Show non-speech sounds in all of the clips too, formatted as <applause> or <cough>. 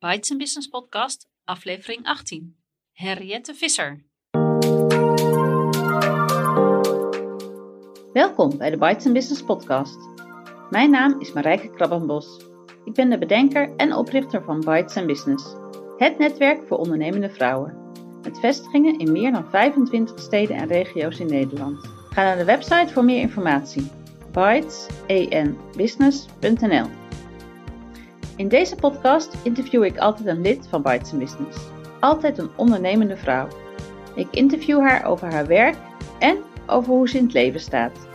Bites Business Podcast, aflevering 18. Henriette Visser. Welkom bij de Bites Business Podcast. Mijn naam is Marijke Krabbenbos. Ik ben de bedenker en oprichter van Bites Business, het netwerk voor ondernemende vrouwen. Met vestigingen in meer dan 25 steden en regio's in Nederland. Ga naar de website voor meer informatie: bytesenbusiness.nl. In deze podcast interview ik altijd een lid van Bites Business. Altijd een ondernemende vrouw. Ik interview haar over haar werk en over hoe ze in het leven staat.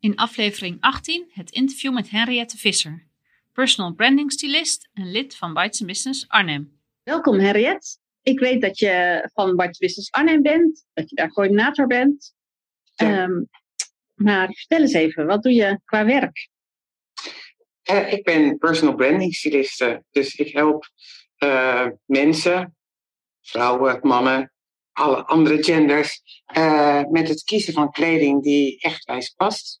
In aflevering 18 het interview met Henriette Visser, personal branding stylist en lid van Bites Business Arnhem. Welkom Henriette. Ik weet dat je van Bites Business Arnhem bent, dat je daar coördinator bent. Ja. Ehm, maar vertel eens even, wat doe je qua werk? Eh, ik ben personal branding styliste, dus ik help eh, mensen, vrouwen, mannen, alle andere genders, eh, met het kiezen van kleding die echt bij past.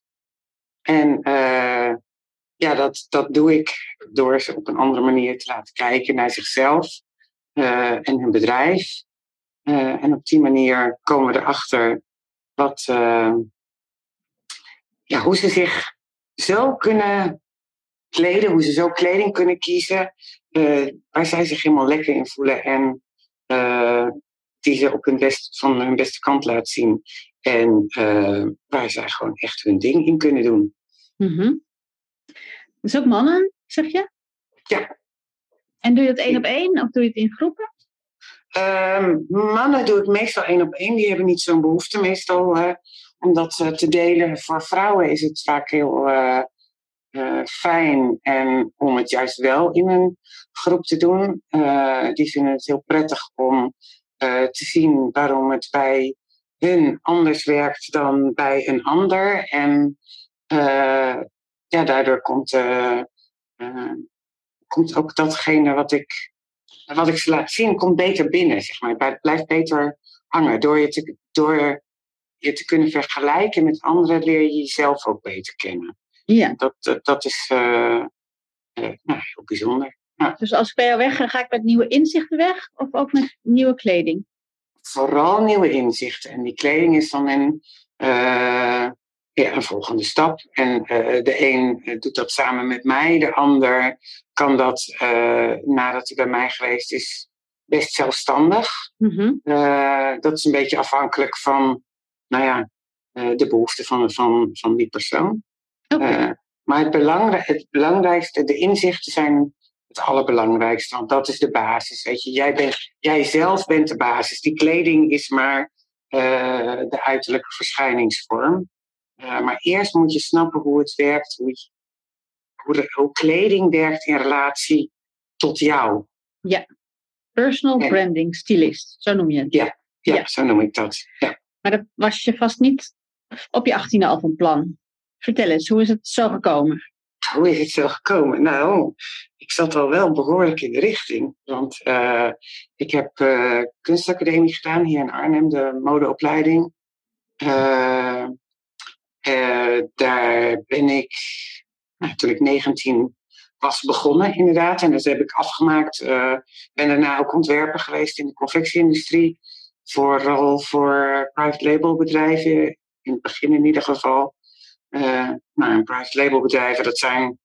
En eh, ja, dat, dat doe ik door ze op een andere manier te laten kijken naar zichzelf eh, en hun bedrijf. Eh, en op die manier komen we erachter wat, eh, ja, hoe ze zich zo kunnen kleden, hoe ze zo kleding kunnen kiezen, eh, waar zij zich helemaal lekker in voelen en eh, die ze op hun best, van hun beste kant laten zien. En eh, waar zij gewoon echt hun ding in kunnen doen. Mhm. Dus ook mannen, zeg je? Ja. En doe je dat één op één of doe je het in groepen? Ehm, mannen doe ik meestal één op één. Die hebben niet zo'n behoefte meestal om dat eh, te delen. Voor vrouwen is het vaak heel eh, eh, fijn en om het juist wel in een groep te doen. Die vinden het heel prettig om te zien waarom het bij hun anders werkt dan bij een ander. En ja, daardoor komt, komt ook datgene wat ik wat ik laat zien, komt beter binnen, zeg maar. Het blijft beter hangen. Door je te, door je te kunnen vergelijken met anderen, leer je jezelf ook beter kennen. Ja. Dat, dat, dat is eh, eh, nou, heel bijzonder. Dus als ik bij jou weg ga, ga ik met nieuwe inzichten weg of ook met nieuwe kleding? Vooral nieuwe inzichten. En die kleding is dan een, eh, ja, een volgende stap. En de een doet dat samen met mij, de ander kan dat nadat hij bij mij geweest is, best zelfstandig. Mhm. Dat is een beetje afhankelijk van, nou ja, eh, de behoeften van, van, van die persoon. Eh, maar het, belangrij- het belangrijkste, de inzichten zijn het allerbelangrijkste, want dat is de basis. Weet je, jij, bent, jij zelf bent de basis. Die kleding is maar eh, de uiterlijke verschijningsvorm. Maar eerst moet je snappen hoe het werkt, hoe, je- hoe, de, hoe kleding werkt in relatie tot jou. Personal En- branding stylist, zo noem je het. Ja, Ja. zo noem ik dat. Ja. Maar dat was je vast niet op je achttiende al van plan. Vertel eens, hoe is het zo gekomen? Hoe is het zo gekomen? Nou, ik zat al wel behoorlijk in de richting. Want eh, ik heb eh, kunstacademie gedaan hier in Arnhem, de modeopleiding. Eh, daar ben ik, nou, toen ik 19 was, begonnen inderdaad. En dat heb ik afgemaakt. Ben daarna ook ontwerper geweest in de confectieindustrie. Vooral voor private label bedrijven, in het begin in ieder geval. Eh, nou, private label bedrijven, dat zijn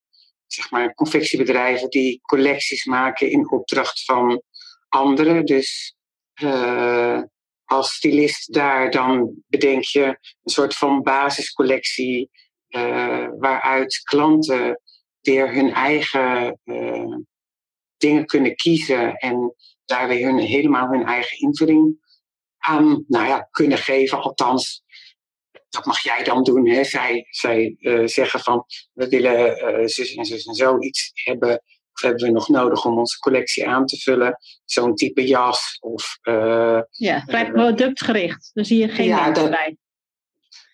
zeg maar confectiebedrijven die collecties maken in opdracht van anderen. Dus eh, als stylist daar dan bedenk je een soort van basiscollectie eh, waaruit klanten weer hun eigen eh, dingen kunnen kiezen en daar weer hun, helemaal hun eigen invulling aan nou ja, kunnen geven. Althans, dat mag jij dan doen. Hè? Zij, zij eh, zeggen van we willen eh, zus en zus en zo iets hebben. Of hebben we nog nodig om onze collectie aan te vullen? Zo'n type jas of eh, Ja, vrij productgericht. Daar zie je geen ja, dat- bij.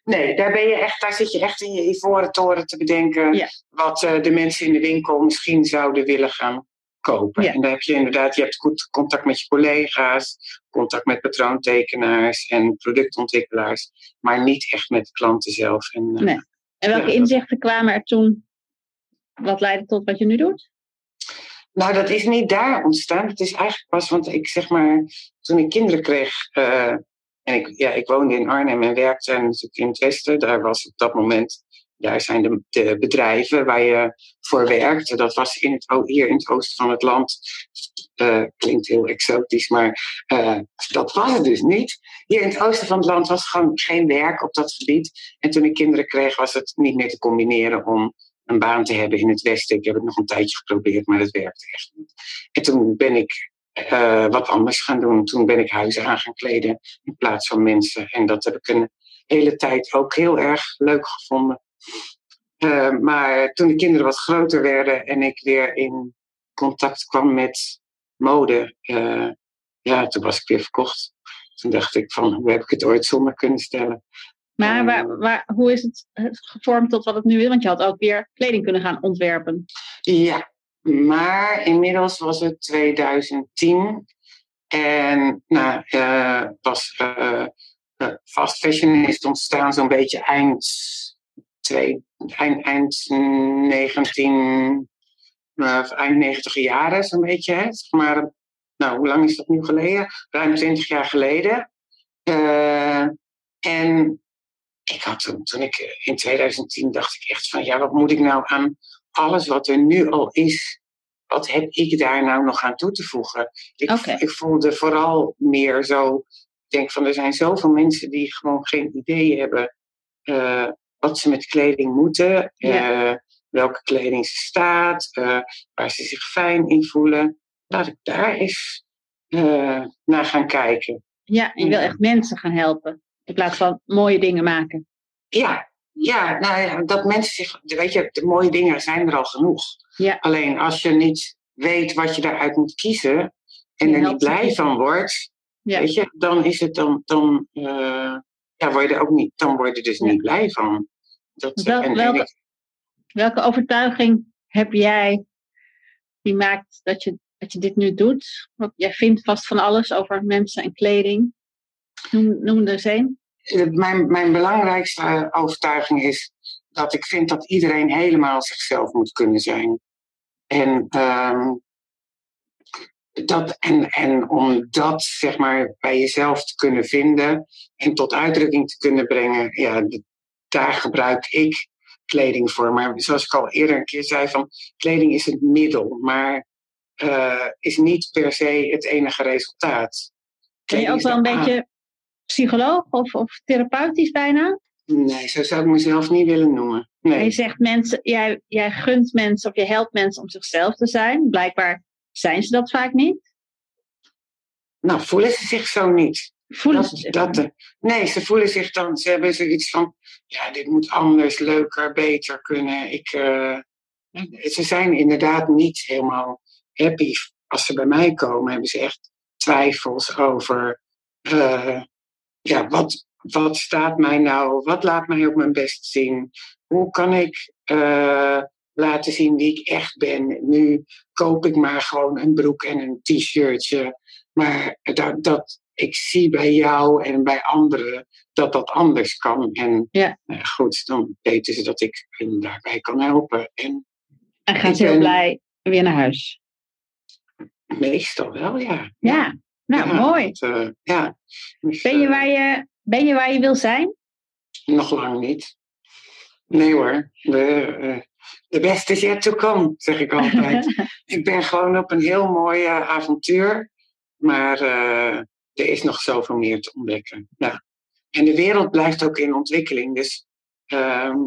Nee, daar, ben je echt, daar zit je echt in je ivoren toren te bedenken Ja. wat de mensen in de winkel misschien zouden willen gaan kopen. Ja. En dan heb je inderdaad, je hebt goed contact met je collega's, contact met patroontekenaars en productontwikkelaars, maar niet echt met de klanten zelf. En, eh, Nee. En welke Ja, inzichten kwamen er toen? Wat leidde tot wat je nu doet? Nou, dat is niet daar ontstaan. Het is eigenlijk pas, want ik zeg maar, toen ik kinderen kreeg. eh, en ik, ja, ik woonde in Arnhem en werkte natuurlijk in het Westen. Daar was op dat moment, daar zijn de, de bedrijven waar je voor werkte. Dat was in het, hier in het oosten van het land. Eh, klinkt heel exotisch, maar eh, dat was het dus niet. Hier in het oosten van het land was gewoon geen werk op dat gebied. En toen ik kinderen kreeg, was het niet meer te combineren om een baan te hebben in het Westen. Ik heb het nog een tijdje geprobeerd, maar dat werkte echt niet. En toen ben ik eh, wat anders gaan doen. Toen ben ik huizen aan gaan kleden in plaats van mensen. En dat heb ik een hele tijd ook heel erg leuk gevonden. Eh, maar toen de kinderen wat groter werden en ik weer in contact kwam met mode, eh, ja, toen was ik weer verkocht. Toen dacht ik van, hoe heb ik het ooit zonder kunnen stellen? Maar Eh, waar, waar, hoe is het gevormd tot wat het nu is? Want je had ook weer kleding kunnen gaan ontwerpen. Ja, maar inmiddels was het 2010. En nou, was eh, fast fashion is ontstaan zo'n beetje eind, twee, eind, eind 19, eh, eind 90 jaren, zo'n beetje. Hè? Zeg maar, nou, hoe lang is dat nu geleden? Ruim 20 jaar geleden. Eh, en ik had toen, toen ik in 2010 dacht ik echt van, ja, wat moet ik nou aan alles wat er nu al is, wat heb ik daar nou nog aan toe te voegen? Ik, ik voelde vooral meer zo, ik denk van, er zijn zoveel mensen die gewoon geen idee hebben eh, wat ze met kleding moeten, eh, welke kleding ze staat, eh, waar ze zich fijn in voelen. Laat ik daar eens eh, naar gaan kijken. Ja, je wil echt mensen gaan helpen. In plaats van mooie dingen maken. Ja, ja, nou ja, dat mensen zich, weet je, de mooie dingen zijn er al genoeg. Ja. Alleen als je niet weet wat je daaruit moet kiezen en Je er niet blij van wordt, Ja. weet je, dan is het dan, dan, ja, word je er ook niet, dan word je dus niet blij van. Dat, Wel- en, en welke- ik- Welke overtuiging heb jij die maakt dat je, dat je dit nu doet? Want jij vindt vast van alles over mensen en kleding. Noem, noem er eens een. eh, mijn, mijn belangrijkste overtuiging is dat ik vind dat iedereen helemaal zichzelf moet kunnen zijn. En, ehm, dat, en, en om dat zeg maar bij jezelf te kunnen vinden en tot uitdrukking te kunnen brengen, ja, daar gebruik ik kleding voor. Maar zoals ik al eerder een keer zei, van kleding is het middel, maar eh, is niet per se het enige resultaat. Ben je ook wel een aan- beetje psycholoog of, of therapeutisch bijna? Nee, zo zou ik mezelf niet willen noemen. En je Nee. zegt mensen, jij, jij gunt mensen of je helpt mensen om zichzelf te zijn. Blijkbaar zijn ze dat vaak niet. Nou, voelen ze zich zo niet. Voelen Dat, ze zich dat, niet. nee, ze voelen zich dan, ze hebben zoiets van, ja, dit moet anders, leuker, beter kunnen. Ik, eh, ze zijn inderdaad niet helemaal happy. Als ze bij mij komen, hebben ze echt twijfels over, eh, ja, wat, wat staat mij nou, wat laat mij op mijn best zien? Hoe kan ik eh, laten zien wie ik echt ben? Nu koop ik maar gewoon een broek en een t-shirtje. Maar dat, dat, ik zie bij jou en bij anderen dat dat anders kan. En Ja. ja, goed, dan weten ze dat ik hen daarbij kan helpen. En En gaan ik ze heel blij weer naar huis. meestal wel, ja. Ja, nou Ja, mooi. eh, ja. Dus, Ben je, eh, waar je, ben je waar je wil zijn? Nog lang niet. Nee hoor, de, eh, de beste is yet to come, zeg ik altijd. <laughs> ik ben gewoon op een heel mooi eh, avontuur, maar eh, er is nog zoveel meer te ontdekken. Ja. En de wereld blijft ook in ontwikkeling, dus ehm,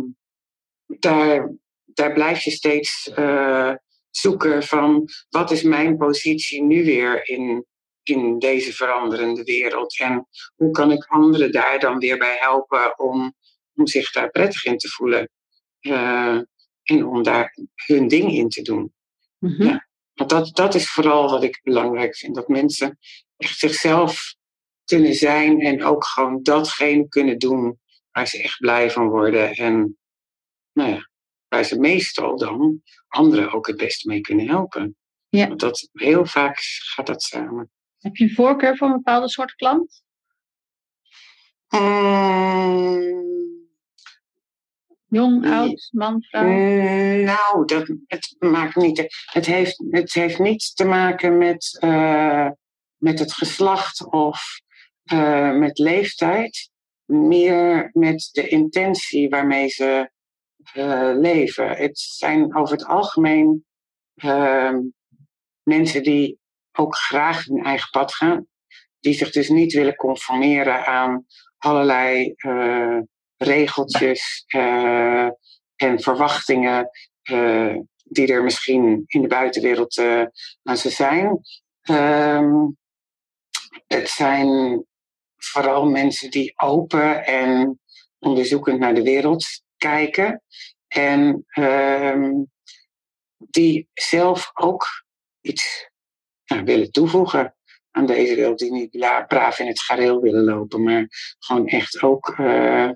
daar, daar blijf je steeds eh, zoeken van wat is mijn positie nu weer in, in deze veranderende wereld en hoe kan ik anderen daar dan weer bij helpen om, om zich daar prettig in te voelen en om daar hun ding in te doen. Mhm. Ja. Want dat, dat is vooral wat ik belangrijk vind. Dat mensen echt zichzelf kunnen zijn en ook gewoon datgene kunnen doen waar ze echt blij van worden. En nou ja, waar ze meestal dan anderen ook het beste mee kunnen helpen. Ja. Want dat, heel vaak gaat dat samen. Heb je een voorkeur voor een bepaalde soort klant? Mm, Jong, oud, man, vrouw? Mm, nou, dat, het maakt niet. Het heeft, het heeft niets te maken met, uh, met het geslacht of uh, met leeftijd. Meer met de intentie waarmee ze leven. Het zijn over het algemeen ehm, mensen die ook graag hun eigen pad gaan. Die zich dus niet willen conformeren aan allerlei regeltjes uh, en verwachtingen uh, die er misschien in de buitenwereld uh, aan ze zijn. Um, het zijn vooral mensen die open en onderzoekend naar de wereld kijken. En um, die zelf ook iets nou, willen toevoegen aan deze wereld. Die niet braaf in het gareel willen lopen, maar gewoon echt ook uh,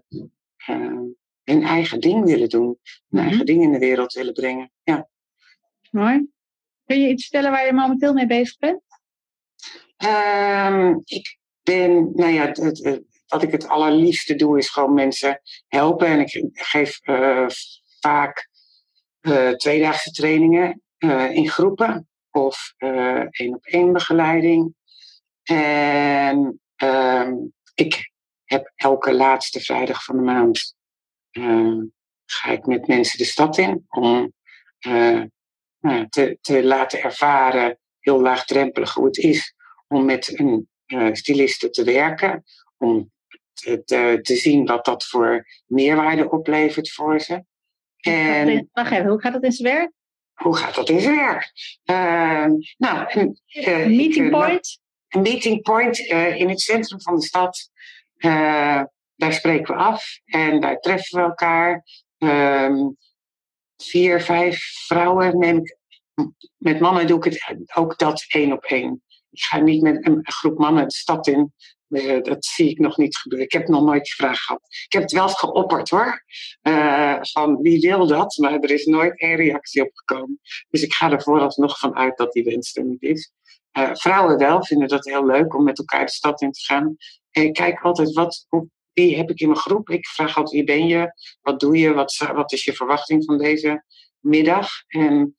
uh, hun eigen ding willen doen. Hun mm-hmm. eigen ding in de wereld willen brengen. Ja. Mooi. Kun je iets vertellen waar je momenteel mee bezig bent? Um, ik ben, nou ja, het, het, wat ik het allerliefste doe is gewoon mensen helpen. En ik geef uh, vaak tweedaagse trainingen in groepen of één op één begeleiding. En um, ik heb elke laatste vrijdag van de maand uh, ga ik met mensen de stad in om uh, te, te laten ervaren, heel laagdrempelig, hoe het is om met een uh, styliste te werken. Om te, te, te, zien wat dat voor meerwaarde oplevert voor ze. En, Wacht even, hoe gaat dat in zijn werk? Hoe gaat dat in zijn werk? nou, een, meeting point? Een meeting point in het centrum van de stad uh, daar spreken we af en daar treffen we elkaar. Um, vier, vijf vrouwen neem ik. Met mannen doe ik het ook dat één op één. Ik ga niet met een groep mannen de stad in. Uh, dat zie ik nog niet gebeuren. Ik heb nog nooit die vraag gehad. Ik heb het wel geopperd hoor. Van wie wil dat? Maar er is nooit één reactie op gekomen. Dus ik ga er vooralsnog van uit dat die wens er niet is. Uh, vrouwen wel vinden dat heel leuk om met elkaar de stad in te gaan. En kijk altijd, wat, wie heb ik in mijn groep? Ik vraag altijd, wie ben je? Wat doe je? Wat, wat is je verwachting van deze middag? En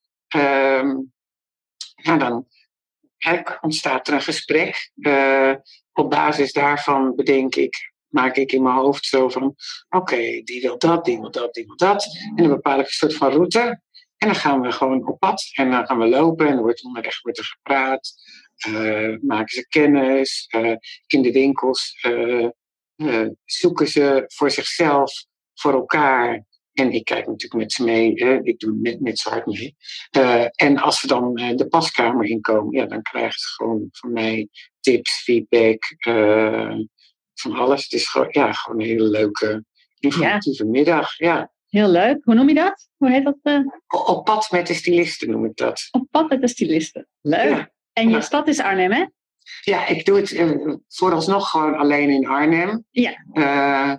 ja, dan ontstaat er een gesprek. Uh, op basis daarvan bedenk ik, maak ik in mijn hoofd zo van, oké, die wil dat, die wil dat, die wil dat. En dan bepaal ik een soort van route. En dan gaan we gewoon op pad en dan gaan we lopen en dan wordt onderweg wordt er gepraat. Uh, maken ze kennis. Uh, in de winkels uh, zoeken ze voor zichzelf, voor elkaar. En ik kijk natuurlijk met ze mee. ik doe net, net zo hard mee. en als ze dan de paskamer inkomen, ja, dan krijgen ze gewoon van mij tips, feedback, van alles. Het is gewoon, ja, gewoon een hele leuke, informatieve ja. middag. Ja. Heel leuk. Hoe noem je dat? Hoe heet dat? Op pad met de stylisten noem ik dat. Op pad met de stylisten. Leuk. Ja. En je stad is Arnhem, hè? Ja, ik doe het uh, vooralsnog gewoon alleen in Arnhem. Ja. Uh,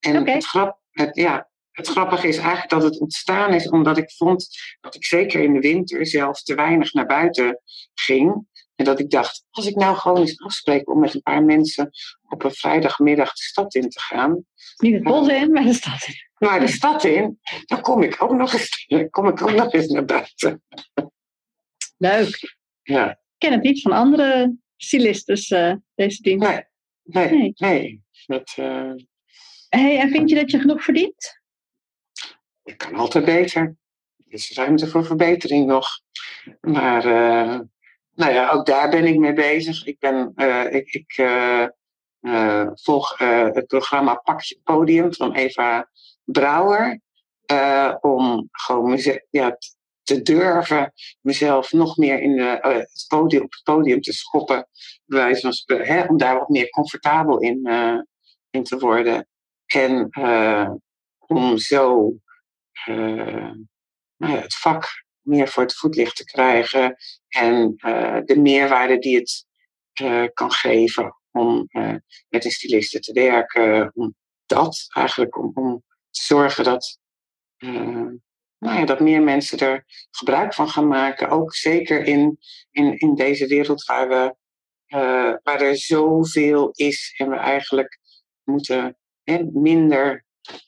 en okay. het, grap, het, ja, het grappige is eigenlijk dat het ontstaan is omdat ik vond dat ik zeker in de winter zelf te weinig naar buiten ging. En dat ik dacht, als ik nou gewoon eens afspreek om met een paar mensen op een vrijdagmiddag de stad in te gaan. Niet het bos in, maar de stad in. Maar de stad in, dan kom ik ook nog eens, kom ik ook nog eens naar buiten. Leuk. Ja. Ik ken het niet van andere stylistes, uh, deze dienst. Nee, nee, nee. nee. Dat, uh... hey, en vind je dat je genoeg verdient? Ik kan altijd beter. Er is ruimte voor verbetering nog. Maar uh, nou ja, ook daar ben ik mee bezig. Ik, ben, ik, ik volg het programma Pak Podium van Eva Brouwer. om gewoon ja, te durven mezelf nog meer in de, uh, het podium, op het podium te schoppen. Van, hè, om daar wat meer comfortabel in, uh, in te worden. En om zo nou ja, het vak meer voor het voetlicht te krijgen. En de meerwaarde die het kan geven om met een styliste te werken. Om dat eigenlijk, om, om zorgen dat nou ja, dat meer mensen er gebruik van gaan maken. Ook zeker in, in, in deze wereld waar, we, uh, waar er zoveel is en we eigenlijk moeten hè, minder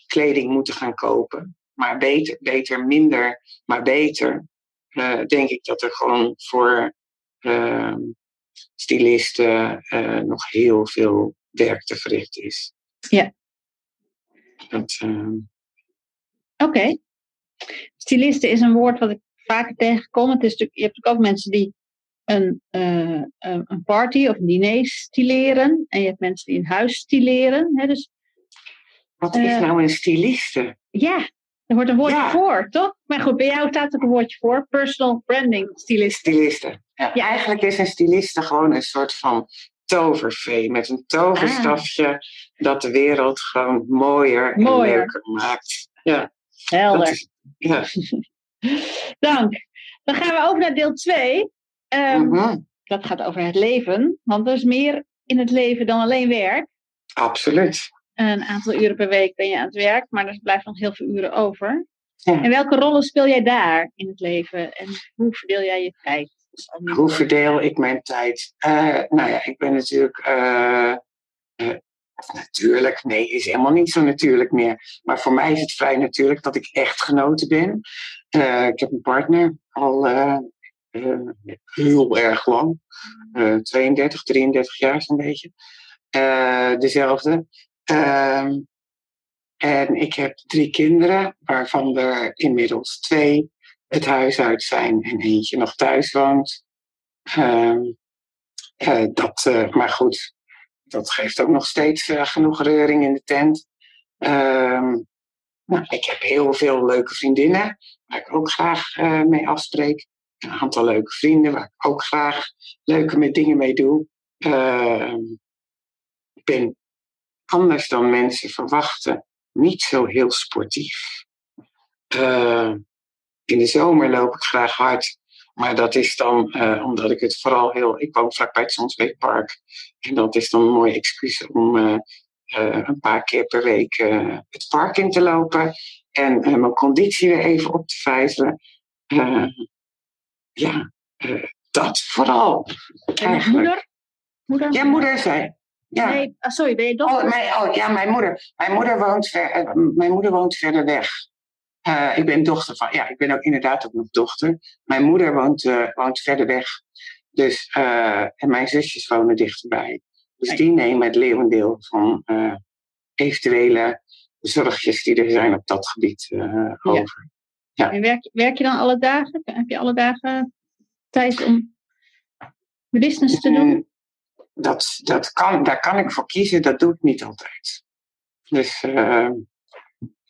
kleding moeten gaan kopen. Maar beter, beter minder, maar beter. eh, denk ik dat er gewoon voor ehm, stylisten eh, nog heel veel werk te verrichten is. Ja. Ehm, Oké. Stylisten is een woord wat ik vaker tegenkom. Het is natuurlijk, je hebt natuurlijk ook mensen die een, eh, een een party of een diner stileren. En je hebt mensen die een huis stileren. Hè? Dus wat is Eh, nou een styliste? ja, er wordt een woordje Ja. voor, toch? Maar goed, bij jou staat ook een woordje voor. Personal branding stylist. Styliste. Ja, Ja. Eigenlijk is een styliste gewoon een soort van tovervee met een toverstafje dat de wereld gewoon mooier, Mooier. en leuker maakt. Ja, Helder. is, ja. <laughs> Dank. Dan gaan we over naar deel 2. mhm, Dat gaat over het leven. Want er is meer in het leven dan alleen werk. absoluut. Een aantal uren per week ben je aan het werk, maar er blijft nog heel veel uren over. Ja. En welke rollen speel jij daar in het leven? En hoe verdeel jij je tijd? Dus Hoe verdeel ik mijn tijd? Eh, nou ja, ik ben natuurlijk. eh, eh, natuurlijk, nee, is helemaal niet zo natuurlijk meer. Maar voor mij is het vrij natuurlijk dat ik echt genoten ben. Eh, ik heb een partner al eh, eh, heel erg lang. Eh 32, 33 jaar zo'n beetje. Eh, dezelfde. Ehm, en ik heb drie kinderen, waarvan er inmiddels twee het huis uit zijn en eentje nog thuis woont. Ehm, eh, dat, eh, maar goed, dat geeft ook nog steeds eh, genoeg reuring in de tent. Ehm, nou, ik heb heel veel leuke vriendinnen waar ik ook graag mee afspreek. Een aantal leuke vrienden waar ik ook graag leuke dingen mee doe. Ehm, ik ben anders dan mensen verwachten niet zo heel sportief. In de zomer loop ik graag hard. Maar dat is dan eh, omdat ik het vooral heel. Ik woon vlakbij het Zonsbeekpark. En dat is dan een mooi excuus om eh, eh, een paar keer per week het park in te lopen. En mijn conditie weer even op te vijzelen. Ja, dat vooral. En moeder? Moeder? Ja, moeder zei. Ja. Nee, ah, sorry, ben je dochter? Oh, mijn, oh ja, mijn moeder. Mijn moeder woont, ver, mijn moeder woont verder weg. Eh, ik ben dochter van, ja, ik ben ook inderdaad ook nog dochter. Mijn moeder woont, eh, woont verder weg. Dus, eh, en mijn zusjes wonen dichterbij. Dus die nemen het leeuwendeel van eventuele zorgjes die er zijn op dat gebied over. En werk, werk je dan alle dagen? Heb je alle dagen tijd om business te doen? Mm, Dat, dat kan, daar kan ik voor kiezen, dat doe ik niet altijd. Dus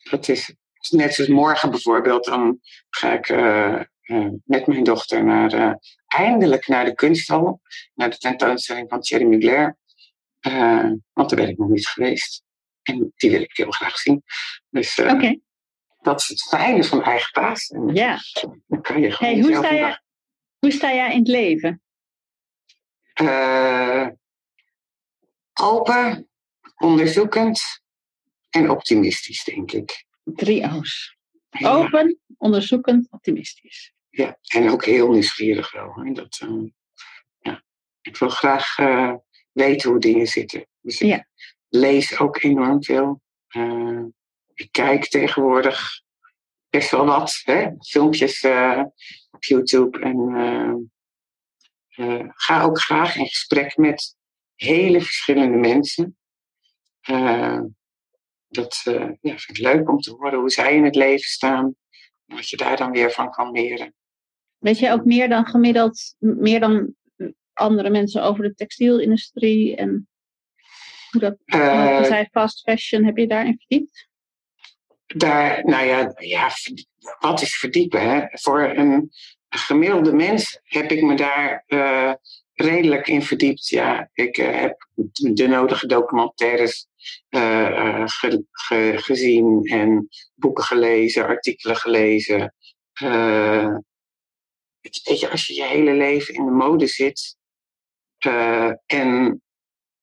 dat is net zoals morgen bijvoorbeeld, dan ga ik eh, eh, met mijn dochter naar, eh, eindelijk naar de kunsthal, naar de tentoonstelling van Thierry Mugler. Want daar ben ik nog niet geweest. En die wil ik heel graag zien. Dus Oké, dat is het fijne van eigen baas. En ja. dan kan je gewoon Hey, hoe, sta dag- hoe sta jij in het leven? Open, onderzoekend en optimistisch, denk ik. Drie O's. Ja, Open, onderzoekend, optimistisch. ja, en ook heel nieuwsgierig wel. hè. Dat, eh, ja. Ik wil graag eh, weten hoe dingen zitten. Dus ik Ja. lees ook enorm veel. Eh, ik kijk tegenwoordig best wel wat. Hè? Filmpjes op YouTube. En ga ook graag in gesprek met hele verschillende mensen. Eh, dat eh, ja, vind ik leuk om te horen hoe zij in het leven staan. En wat je daar dan weer van kan leren. Weet jij ook meer dan gemiddeld, meer dan andere mensen over de textielindustrie en hoe dat, Eh, want je zei fast fashion, heb je daarin verdiept? daar, nou ja, ja, wat is verdiepen? Hè? Voor een gemiddelde mens heb ik me daar eh, redelijk in verdiept. Ja, ik eh, heb de nodige documentaires eh, eh, ge- ge- gezien en boeken gelezen, artikelen gelezen. Eh, weet je- als je je hele leven in de mode zit eh, en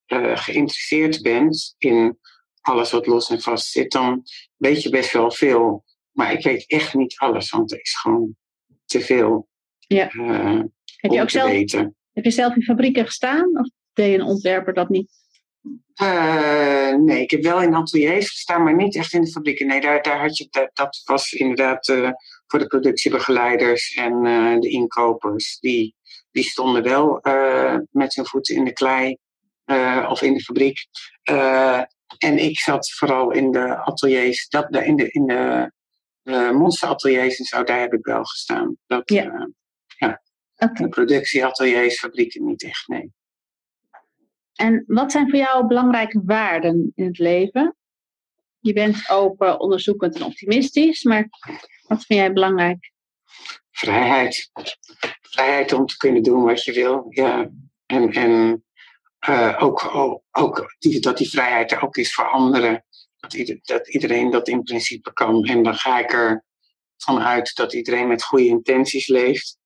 eh, geïnteresseerd bent in alles wat los en vast zit, dan weet je best wel veel. Maar ik weet echt niet alles, want er is gewoon te veel Ja. eh, Heb je ook zelf, weten. heb je zelf in fabrieken gestaan? Of deed een ontwerper dat niet? Uh, nee, ik heb wel in ateliers gestaan, maar niet echt in de fabrieken. Nee, daar, daar had je, dat, dat was inderdaad uh, voor de productiebegeleiders en uh, de inkopers. Die, die stonden wel met hun voeten in de klei of in de fabriek. en ik zat vooral in de ateliers, dat, in de, in de monsterateliers en zo, daar heb ik wel gestaan. Dat, ja. ja. Okay. De productieateliers, fabrieken niet echt, nee. En wat zijn voor jou belangrijke waarden in het leven? Je bent open, onderzoekend en optimistisch, maar wat vind jij belangrijk? Vrijheid. Vrijheid om te kunnen doen wat je wil. Ja. En, en uh, ook, ook, ook dat die vrijheid er ook is voor anderen. Dat, dat iedereen dat in principe kan. En dan ga ik er vanuit dat iedereen met goede intenties leeft.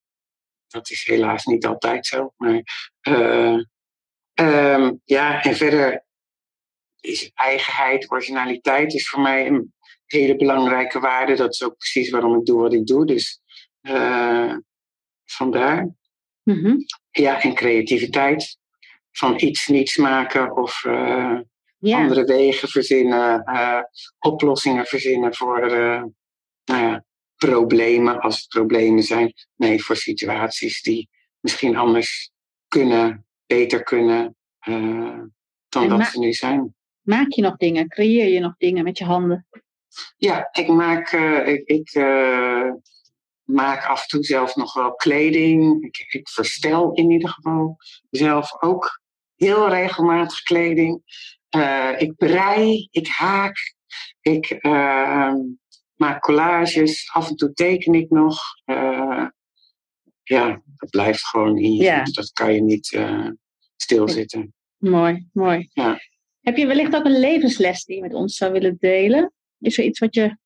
Dat is helaas niet altijd zo. Maar uh, Um, ja, en verder is eigenheid, originaliteit is voor mij een hele belangrijke waarde. Dat is ook precies waarom ik doe wat ik doe. Dus uh, vandaar. Mm -hmm. Ja, en creativiteit. Van iets niets maken of uh, ja. andere wegen verzinnen, uh, oplossingen verzinnen voor nou ja, problemen, als het problemen zijn. Nee, voor situaties die misschien anders kunnen beter kunnen uh, dan dat ze nu zijn. Maak je nog dingen? Creëer je nog dingen met je handen? Ja, ik maak, uh, ik, ik uh, maak af en toe zelf nog wel kleding. Ik, ik verstel in ieder geval zelf ook heel regelmatig kleding. ik brei, ik haak, ik maak collages, af en toe teken ik nog. Ja, dat blijft gewoon in je. Ja. Dat kan je niet stilzitten. Mooi, mooi. Ja. Heb je wellicht ook een levensles die je met ons zou willen delen? Is er iets wat je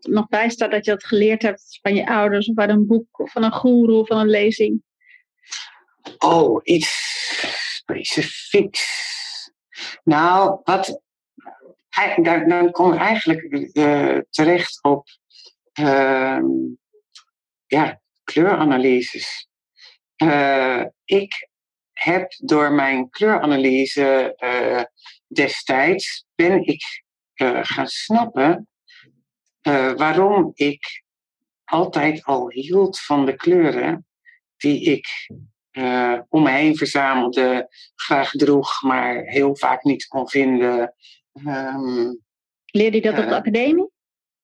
nog bijstaat dat je dat geleerd hebt van je ouders of uit een boek of van een guru of van een lezing? Oh, iets specifieks. Nou, wat, dan, dan kom ik eigenlijk uh, terecht op uh, ja, kleuranalyses. Uh, ik heb door mijn kleuranalyse uh, destijds ben ik uh, gaan snappen waarom ik altijd al hield van de kleuren die ik om me heen verzamelde, graag droeg, maar heel vaak niet kon vinden. Um, Leerde je dat op de academie?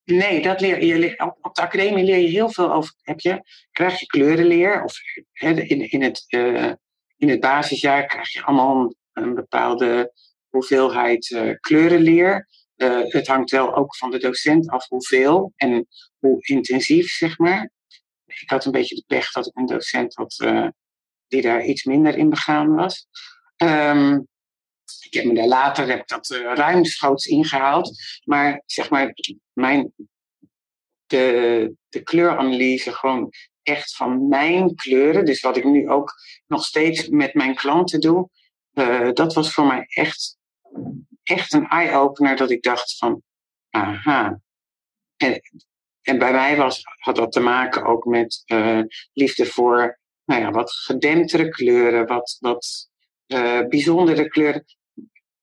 Nee, dat leer je, op, op de academie leer je heel veel over. Heb je, krijg je kleurenleer, of in, in het in het basisjaar krijg je allemaal een, bepaalde hoeveelheid uh, kleurenleer. Uh, het hangt wel ook van de docent af hoeveel en hoe intensief, zeg maar. Ik had een beetje de pech dat ik een docent had die daar iets minder in begaan was. Um, ik heb me daar later heb ik dat ruimschoots ingehaald. Maar zeg maar, mijn, de, de kleuranalyse gewoon echt van mijn kleuren, dus wat ik nu ook nog steeds met mijn klanten doe, uh, dat was voor mij echt, echt een eye-opener dat ik dacht van, aha. En, en bij mij was, had dat te maken ook met uh, liefde voor nou ja, wat gedemptere kleuren, wat, wat uh, bijzondere kleuren.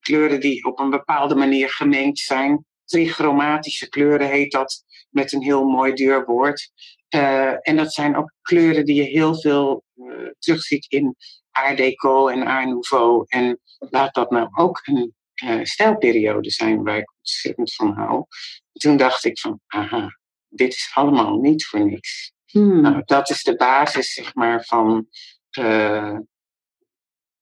Kleuren die op een bepaalde manier gemengd zijn. Trichromatische kleuren heet dat met een heel mooi duur woord. Uh, en dat zijn ook kleuren die je heel veel uh, terugziet in Art Deco en Art Nouveau. En laat dat nou ook een uh, stijlperiode zijn waar ik ontzettend van hou. Toen dacht ik van, aha, dit is allemaal niet voor niks. Hmm. Nou, dat is de basis, zeg maar, van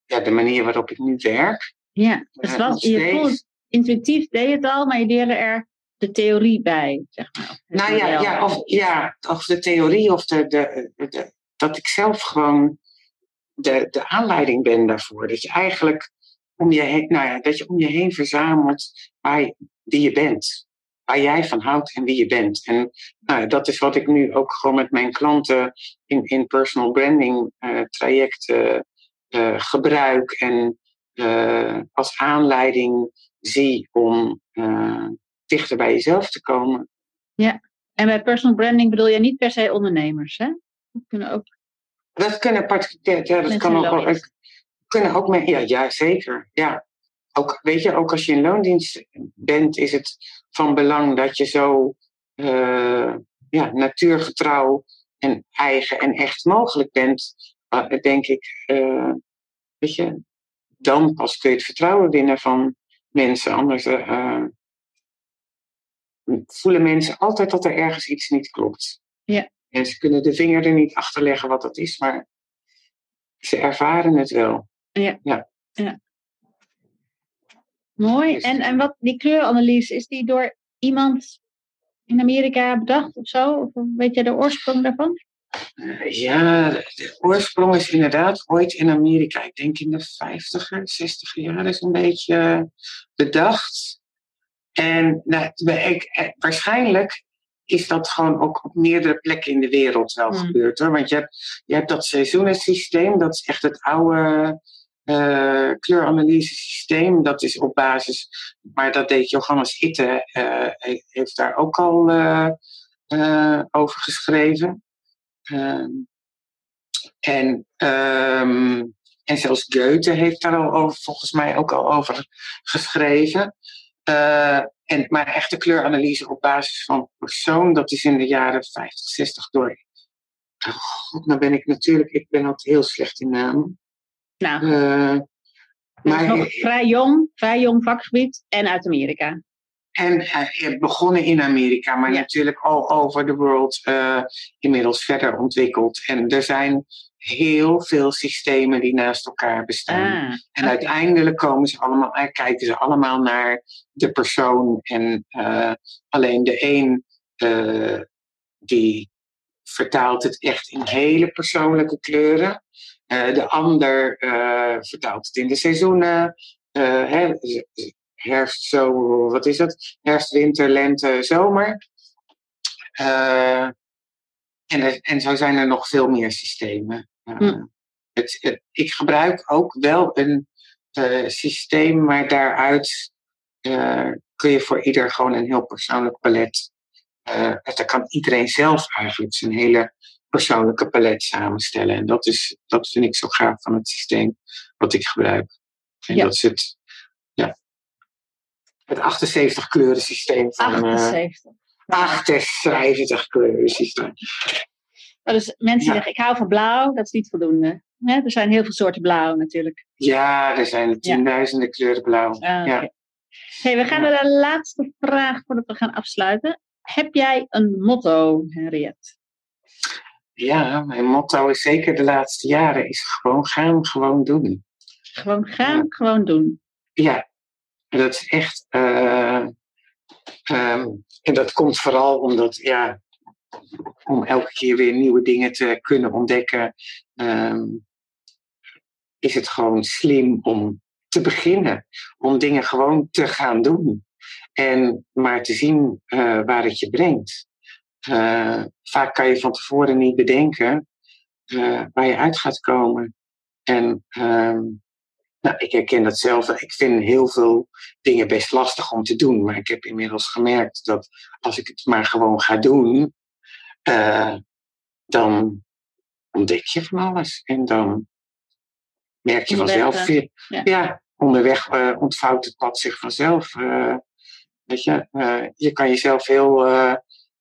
ja, de manier waarop ik nu werk. Ja, dus je voelt, intuïtief deed je het al, maar je leerde er de theorie bij, zeg maar. Nou ja, ja, of, ja, of de theorie of de, de, de, dat ik zelf gewoon de, de aanleiding ben daarvoor. Dat je eigenlijk om je heen, nou ja, dat je om je heen verzamelt waar wie je bent. Waar jij van houdt en wie je bent. En nou, dat is wat ik nu ook gewoon met mijn klanten in, in personal branding uh, trajecten uh, gebruik. En uh, als aanleiding zie om dichter bij jezelf te komen. Ja, en bij personal branding bedoel je niet per se ondernemers, hè? Dat kunnen ook. Dat kunnen particulier, ja, dat kan ook, kunnen ook mee, ja, ja, zeker, ja. ook, weet je, ook als je in loondienst bent, is het van belang dat je zo uh, ja, natuurgetrouw en eigen en echt mogelijk bent. Denk ik, uh, weet je, dan pas kun je het vertrouwen winnen van mensen. Anders voelen mensen altijd dat er ergens iets niet klopt. Ja. En ze kunnen de vinger er niet achter leggen wat dat is, maar ze ervaren het wel. Ja. ja. ja. Mooi. Dus- En, en wat die kleuranalyse, is die door iemand in Amerika bedacht of zo? Of weet jij de oorsprong daarvan? Ja, de oorsprong is inderdaad ooit in Amerika, ik denk in de 50er, 60er jaren, is een beetje bedacht. En nou, ik, eh, waarschijnlijk is dat gewoon ook op meerdere plekken in de wereld wel Hmm. gebeurd hoor. Want je hebt, je hebt dat seizoenensysteem, dat is echt het oude uh, kleuranalyse-systeem. Dat is op basis, maar dat deed Johannes Itte, uh, heeft daar ook al uh, over geschreven. Ehm, en, um, en zelfs Goethe heeft daar al over, volgens mij ook al over geschreven. Uh, en, maar echte kleuranalyse op basis van persoon, dat is in de jaren 50, 60 door. Oh, God, nou ben ik natuurlijk, ik ben altijd heel slecht in namen. Nou, uh, maar nog vrij jong, vrij jong vakgebied en uit Amerika. En uh, begonnen in Amerika, maar ja. natuurlijk all over the world uh, inmiddels verder ontwikkeld. En er zijn heel veel systemen die naast elkaar bestaan. Ah, en okay. uiteindelijk komen ze allemaal, kijken ze allemaal naar de persoon. En uh, alleen de een die vertaalt het echt in hele persoonlijke kleuren. de ander vertaalt het in de seizoenen. Hè, herfst, zo, wat is het? Herfst, winter, lente, zomer. Uh, en, er, en zo zijn er nog veel meer systemen. Uh, hm. het, het, ik gebruik ook wel een uh, systeem, maar daaruit kun je voor ieder gewoon een heel persoonlijk palet. Daar kan iedereen zelf eigenlijk zijn hele persoonlijke palet samenstellen. En dat, is, dat vind ik zo gaaf van het systeem wat ik gebruik. En Ja. dat is het, het 78 kleuren systeem van... eh, 78. 78 kleuren systeem. Oh, dus mensen Ja. zeggen, ik hou van blauw, dat is niet voldoende. Er zijn heel veel soorten blauw natuurlijk. Ja, er zijn tienduizenden kleuren blauw. Ah, Ja. Hey, we gaan naar de laatste vraag voordat we gaan afsluiten. Heb jij een motto, Henriette? ja, mijn motto is zeker de laatste jaren is gewoon gaan, gewoon doen. Gewoon gaan, Ja. gewoon doen. Ja, dat is echt. eh, ehm, en dat komt vooral omdat, ja, om elke keer weer nieuwe dingen te kunnen ontdekken, ehm, is het gewoon slim om te beginnen. Om dingen gewoon te gaan doen. En maar te zien eh, waar het je brengt. Eh, vaak kan je van tevoren niet bedenken waar je uit gaat komen. En ehm, nou, ik herken dat zelf. Ik vind heel veel dingen best lastig om te doen. Maar ik heb inmiddels gemerkt dat als ik het maar gewoon ga doen, eh, dan ontdek je van alles. En dan merk je vanzelf. eh, weer- ja. ja. onderweg eh, ontvouwt het pad zich vanzelf. weet je, je kan jezelf heel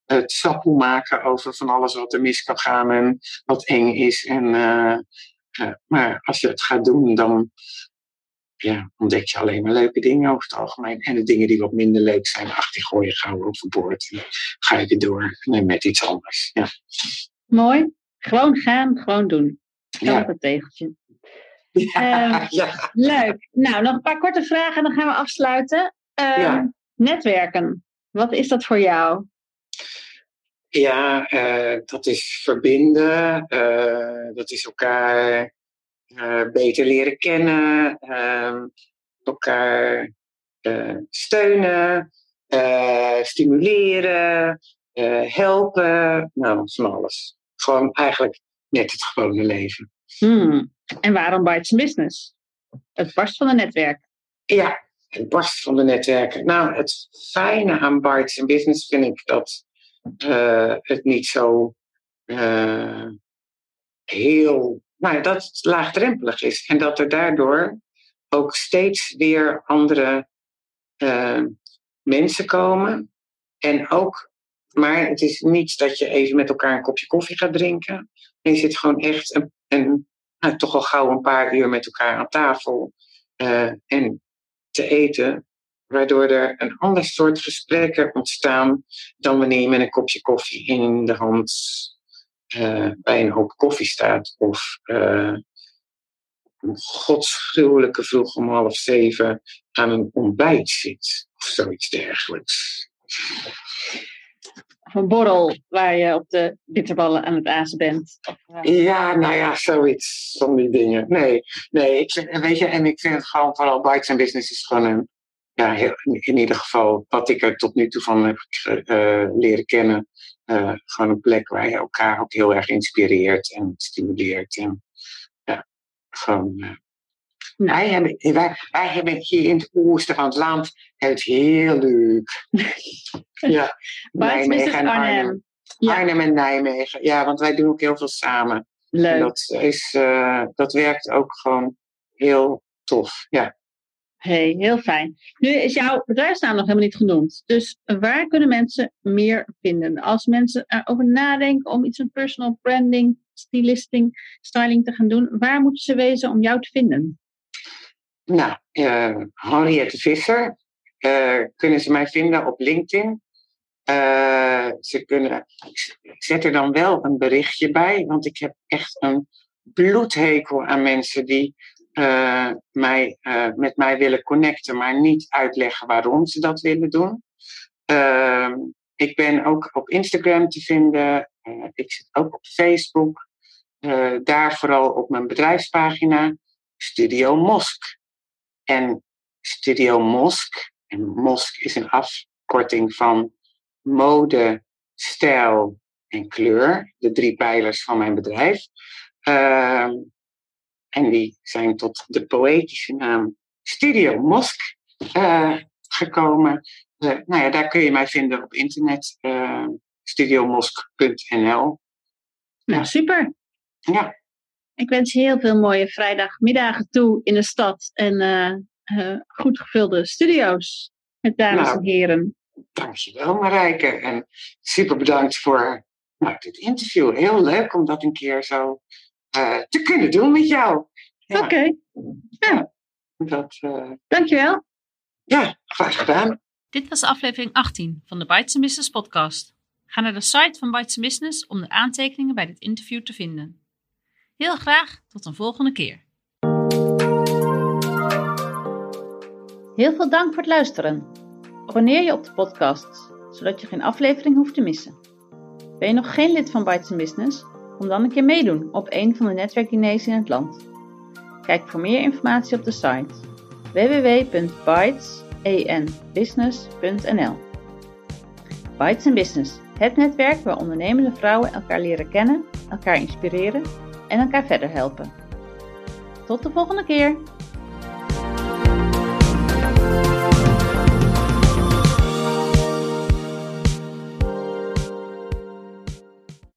het sappel maken over van alles wat er mis kan gaan en wat eng is. En, maar als je het gaat doen, dan ja, ontdek je alleen maar leuke dingen over het algemeen. En de dingen die wat minder leuk zijn, ach, die gooi je gauw overboord. En ga je weer door nee, met iets anders. Ja. Mooi. Gewoon gaan, gewoon doen. Ja. op het tegeltje. Ja, Ehm, ja. Leuk. Nou, nog een paar korte vragen en dan gaan we afsluiten. Ehm. Netwerken. Wat is dat voor jou? Ja, eh, dat is verbinden. eh, dat is elkaar beter leren kennen. ehm, elkaar eh, steunen. eh, stimuleren. eh, helpen. Nou, van alles. Gewoon eigenlijk net het gewone leven. Hmm. En waarom Bites Business? Het barst van een netwerk. Ja, het barst van de netwerken. Nou, het fijne aan Bites in Business vind ik dat eh, het niet zo eh, heel, nou, dat laagdrempelig is. En dat er daardoor ook steeds weer andere eh, mensen komen. En ook, maar het is niet dat je even met elkaar een kopje koffie gaat drinken. Je zit gewoon echt een, nou, toch al gauw een paar uur met elkaar aan tafel uh, en te eten. Waardoor er een ander soort gesprekken ontstaan dan wanneer je met een kopje koffie in de hand uh, bij een hoop koffie staat. Of uh, godsgruwelijke vroeg om half zeven aan een ontbijt zit. Of zoiets dergelijks. Of een borrel waar je op de bitterballen aan het azen bent. Uh... Ja, nou ja, zoiets van die dingen. Nee, nee ik, weet je, en ik vind het gewoon vooral Bites and Business is gewoon een, ja, heel, in ieder geval wat ik er tot nu toe van heb uh, leren kennen. Uh, gewoon een plek waar je elkaar ook heel erg inspireert en stimuleert. En ja, gewoon. Uh, nou. wij, hebben, wij, wij hebben hier in het oosten van het land het heel leuk. <laughs> ja, Nijmegen en Arnhem. Ja. Arnhem en Nijmegen. Ja, want wij doen ook heel veel samen. Leuk. En dat, is, uh, dat werkt ook gewoon heel tof. Ja. Hey, heel fijn. Nu is jouw bedrijfsnaam nog helemaal niet genoemd. Dus waar kunnen mensen meer vinden? Als mensen erover nadenken om iets van personal branding, stylisting, styling te gaan doen, waar moeten ze wezen om jou te vinden? Nou, uh, Henriette Visser. Uh, kunnen ze mij vinden op LinkedIn. Uh, ze kunnen, ik zet er dan wel een berichtje bij, want ik heb echt een bloedhekel aan mensen die uh, mij, uh, met mij willen connecten, maar niet uitleggen waarom ze dat willen doen. Uh, ik ben ook op Instagram te vinden. ik zit ook op Facebook. daar vooral op mijn bedrijfspagina Studio Mosk. En Studio Mosk, en Mosk is een afkorting van mode, stijl en kleur. De drie pijlers van mijn bedrijf. En die zijn tot de poëtische naam Studio Mosk uh, gekomen. Uh, nou ja, daar kun je mij vinden op internet. Uh, studiomosk.nl Nou, super. Ja. Ik wens je heel veel mooie vrijdagmiddagen toe in de stad. En goed gevulde studio's met dames nou, en heren. Dankjewel Marijke. En super bedankt voor nou, dit interview. Heel leuk om dat een keer zo uh, te kunnen doen met jou. Ja. Oké. Okay. Ja. Dat, uh... Dankjewel. Ja, graag gedaan. Dit was aflevering 18 van de Bites Business podcast. Ga naar de site van Bites Business om de aantekeningen bij dit interview te vinden. Heel graag tot een volgende keer. Heel veel dank voor het luisteren. Abonneer je op de podcast, zodat je geen aflevering hoeft te missen. Ben je nog geen lid van Bites Business? Kom dan een keer meedoen op een van de netwerkdiners in het land. Kijk voor meer informatie op de site www.bytesenbusiness.nl Bytes Business, het netwerk waar ondernemende vrouwen elkaar leren kennen, elkaar inspireren en elkaar verder helpen. Tot de volgende keer!